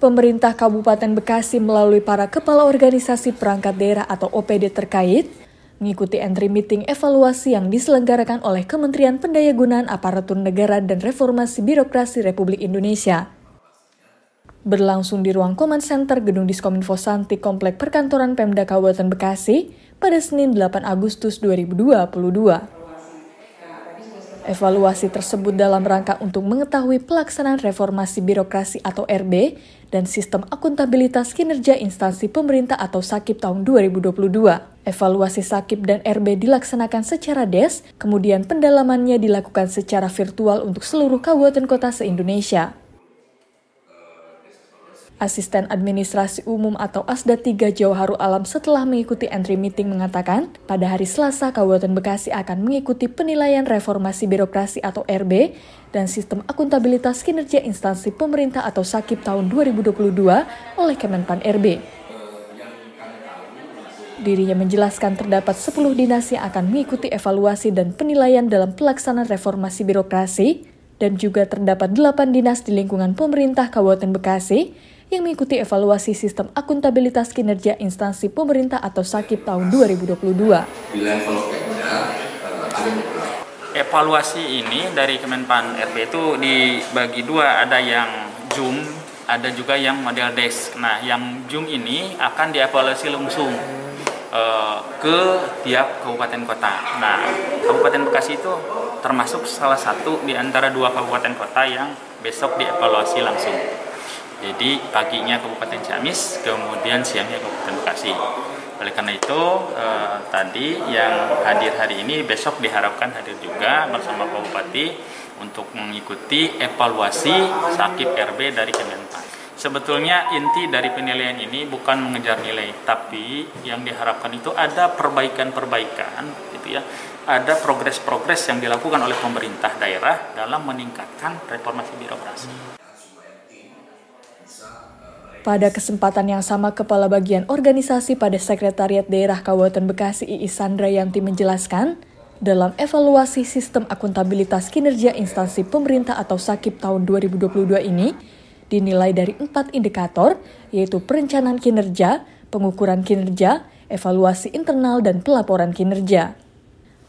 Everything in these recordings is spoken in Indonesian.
pemerintah Kabupaten Bekasi melalui para kepala organisasi perangkat daerah atau OPD terkait mengikuti entry meeting evaluasi yang diselenggarakan oleh Kementerian Pendayagunaan Aparatur Negara dan Reformasi Birokrasi Republik Indonesia. Berlangsung di ruang Command Center Gedung Diskominfo Santi Komplek Perkantoran Pemda Kabupaten Bekasi pada Senin 8 Agustus 2022. Evaluasi tersebut dalam rangka untuk mengetahui pelaksanaan reformasi birokrasi atau RB dan sistem akuntabilitas kinerja instansi pemerintah atau SAKIP tahun 2022. Evaluasi SAKIP dan RB dilaksanakan secara DES, kemudian pendalamannya dilakukan secara virtual untuk seluruh kabupaten kota se-Indonesia. Asisten Administrasi Umum atau ASDA 3 Jauharu Alam setelah mengikuti entry meeting mengatakan, pada hari Selasa Kabupaten Bekasi akan mengikuti penilaian reformasi birokrasi atau RB dan sistem akuntabilitas kinerja instansi pemerintah atau SAKIP tahun 2022 oleh Kemenpan RB. Dirinya menjelaskan terdapat 10 dinas yang akan mengikuti evaluasi dan penilaian dalam pelaksanaan reformasi birokrasi dan juga terdapat 8 dinas di lingkungan pemerintah Kabupaten Bekasi yang mengikuti evaluasi sistem akuntabilitas kinerja instansi pemerintah atau SAKIP tahun 2022. Evaluasi ini dari Kemenpan RB itu dibagi dua, ada yang Zoom, ada juga yang model desk. Nah, yang Zoom ini akan dievaluasi langsung uh, ke tiap kabupaten kota. Nah, Kabupaten Bekasi itu termasuk salah satu di antara dua kabupaten kota yang besok dievaluasi langsung. Jadi paginya Kabupaten Ciamis, kemudian siangnya Kabupaten Bekasi. Oleh karena itu eh, tadi yang hadir hari ini besok diharapkan hadir juga bersama Pak Bupati untuk mengikuti evaluasi sakit RB dari Kemenpan. Sebetulnya inti dari penilaian ini bukan mengejar nilai, tapi yang diharapkan itu ada perbaikan-perbaikan, gitu ya, ada progres-progres yang dilakukan oleh pemerintah daerah dalam meningkatkan reformasi birokrasi. Pada kesempatan yang sama, Kepala Bagian Organisasi pada Sekretariat Daerah Kabupaten Bekasi II Sandra Yanti menjelaskan, dalam evaluasi sistem akuntabilitas kinerja instansi pemerintah atau SAKIP tahun 2022 ini, dinilai dari empat indikator, yaitu perencanaan kinerja, pengukuran kinerja, evaluasi internal, dan pelaporan kinerja.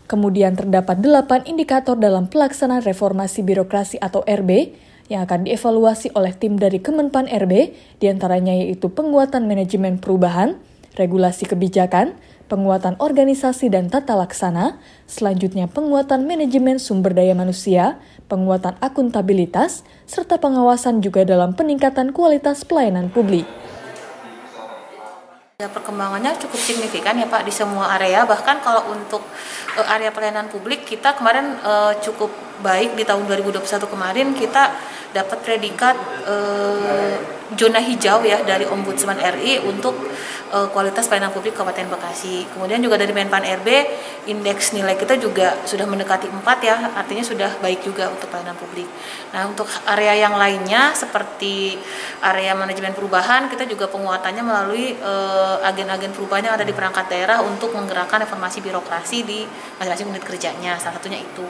Kemudian terdapat delapan indikator dalam pelaksanaan reformasi birokrasi atau RB, yang akan dievaluasi oleh tim dari Kemenpan RB, di antaranya yaitu penguatan manajemen perubahan, regulasi kebijakan, penguatan organisasi dan tata laksana, selanjutnya penguatan manajemen sumber daya manusia, penguatan akuntabilitas, serta pengawasan juga dalam peningkatan kualitas pelayanan publik. Ya, perkembangannya cukup signifikan ya Pak di semua area bahkan kalau untuk uh, area pelayanan publik kita kemarin uh, cukup baik di tahun 2021 kemarin kita dapat predikat uh, zona hijau ya dari Ombudsman RI untuk uh, kualitas pelayanan publik Kabupaten Bekasi. Kemudian juga dari Menpan RB indeks nilai kita juga sudah mendekati 4 ya, artinya sudah baik juga untuk pelayanan publik. Nah, untuk area yang lainnya seperti area manajemen perubahan kita juga penguatannya melalui uh, agen-agen perubahan yang ada di perangkat daerah untuk menggerakkan reformasi birokrasi di masing-masing unit kerjanya. Salah satunya itu.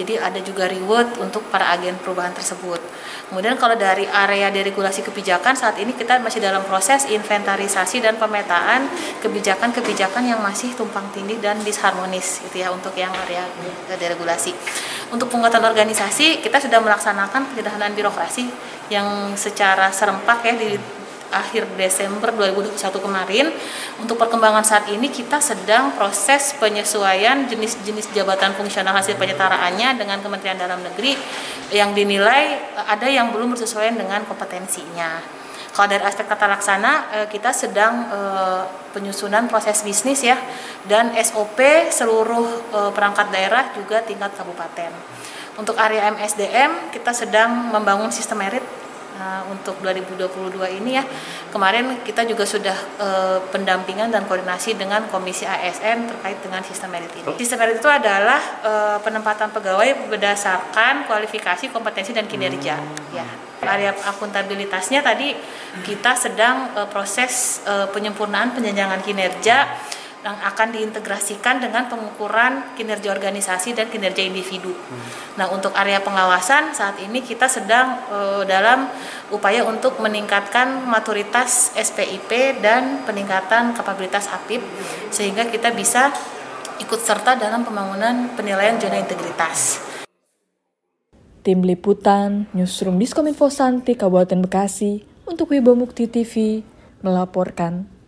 Jadi ada juga reward untuk para agen perubahan tersebut. Kemudian kalau dari area deregulasi kebijakan saat ini kita masih dalam proses inventarisasi dan pemetaan kebijakan-kebijakan yang masih tumpang tindih dan disharmonis gitu ya untuk yang area deregulasi. Untuk penguatan organisasi kita sudah melaksanakan penyederhanaan birokrasi yang secara serempak ya di akhir Desember 2021 kemarin. Untuk perkembangan saat ini kita sedang proses penyesuaian jenis-jenis jabatan fungsional hasil penyetaraannya dengan Kementerian Dalam Negeri yang dinilai eh, ada yang belum bersesuaian dengan kompetensinya. Kalau dari aspek tata laksana eh, kita sedang eh, penyusunan proses bisnis ya dan SOP seluruh perangkat daerah juga tingkat kabupaten. Untuk area MSDM kita sedang membangun sistem merit Nah, untuk 2022 ini ya kemarin kita juga sudah uh, pendampingan dan koordinasi dengan Komisi ASN terkait dengan sistem merit ini. Sistem merit itu adalah uh, penempatan pegawai berdasarkan kualifikasi, kompetensi dan kinerja. Hmm. Ya. Area akuntabilitasnya tadi kita sedang uh, proses uh, penyempurnaan penjenjangan kinerja yang akan diintegrasikan dengan pengukuran kinerja organisasi dan kinerja individu. Hmm. Nah, untuk area pengawasan saat ini kita sedang uh, dalam upaya untuk meningkatkan maturitas SPIP dan peningkatan kapabilitas HAPIP sehingga kita bisa ikut serta dalam pembangunan penilaian zona integritas. Tim Liputan, Newsroom Diskominfo Santi, Kabupaten Bekasi, untuk Wibo Mukti TV, melaporkan.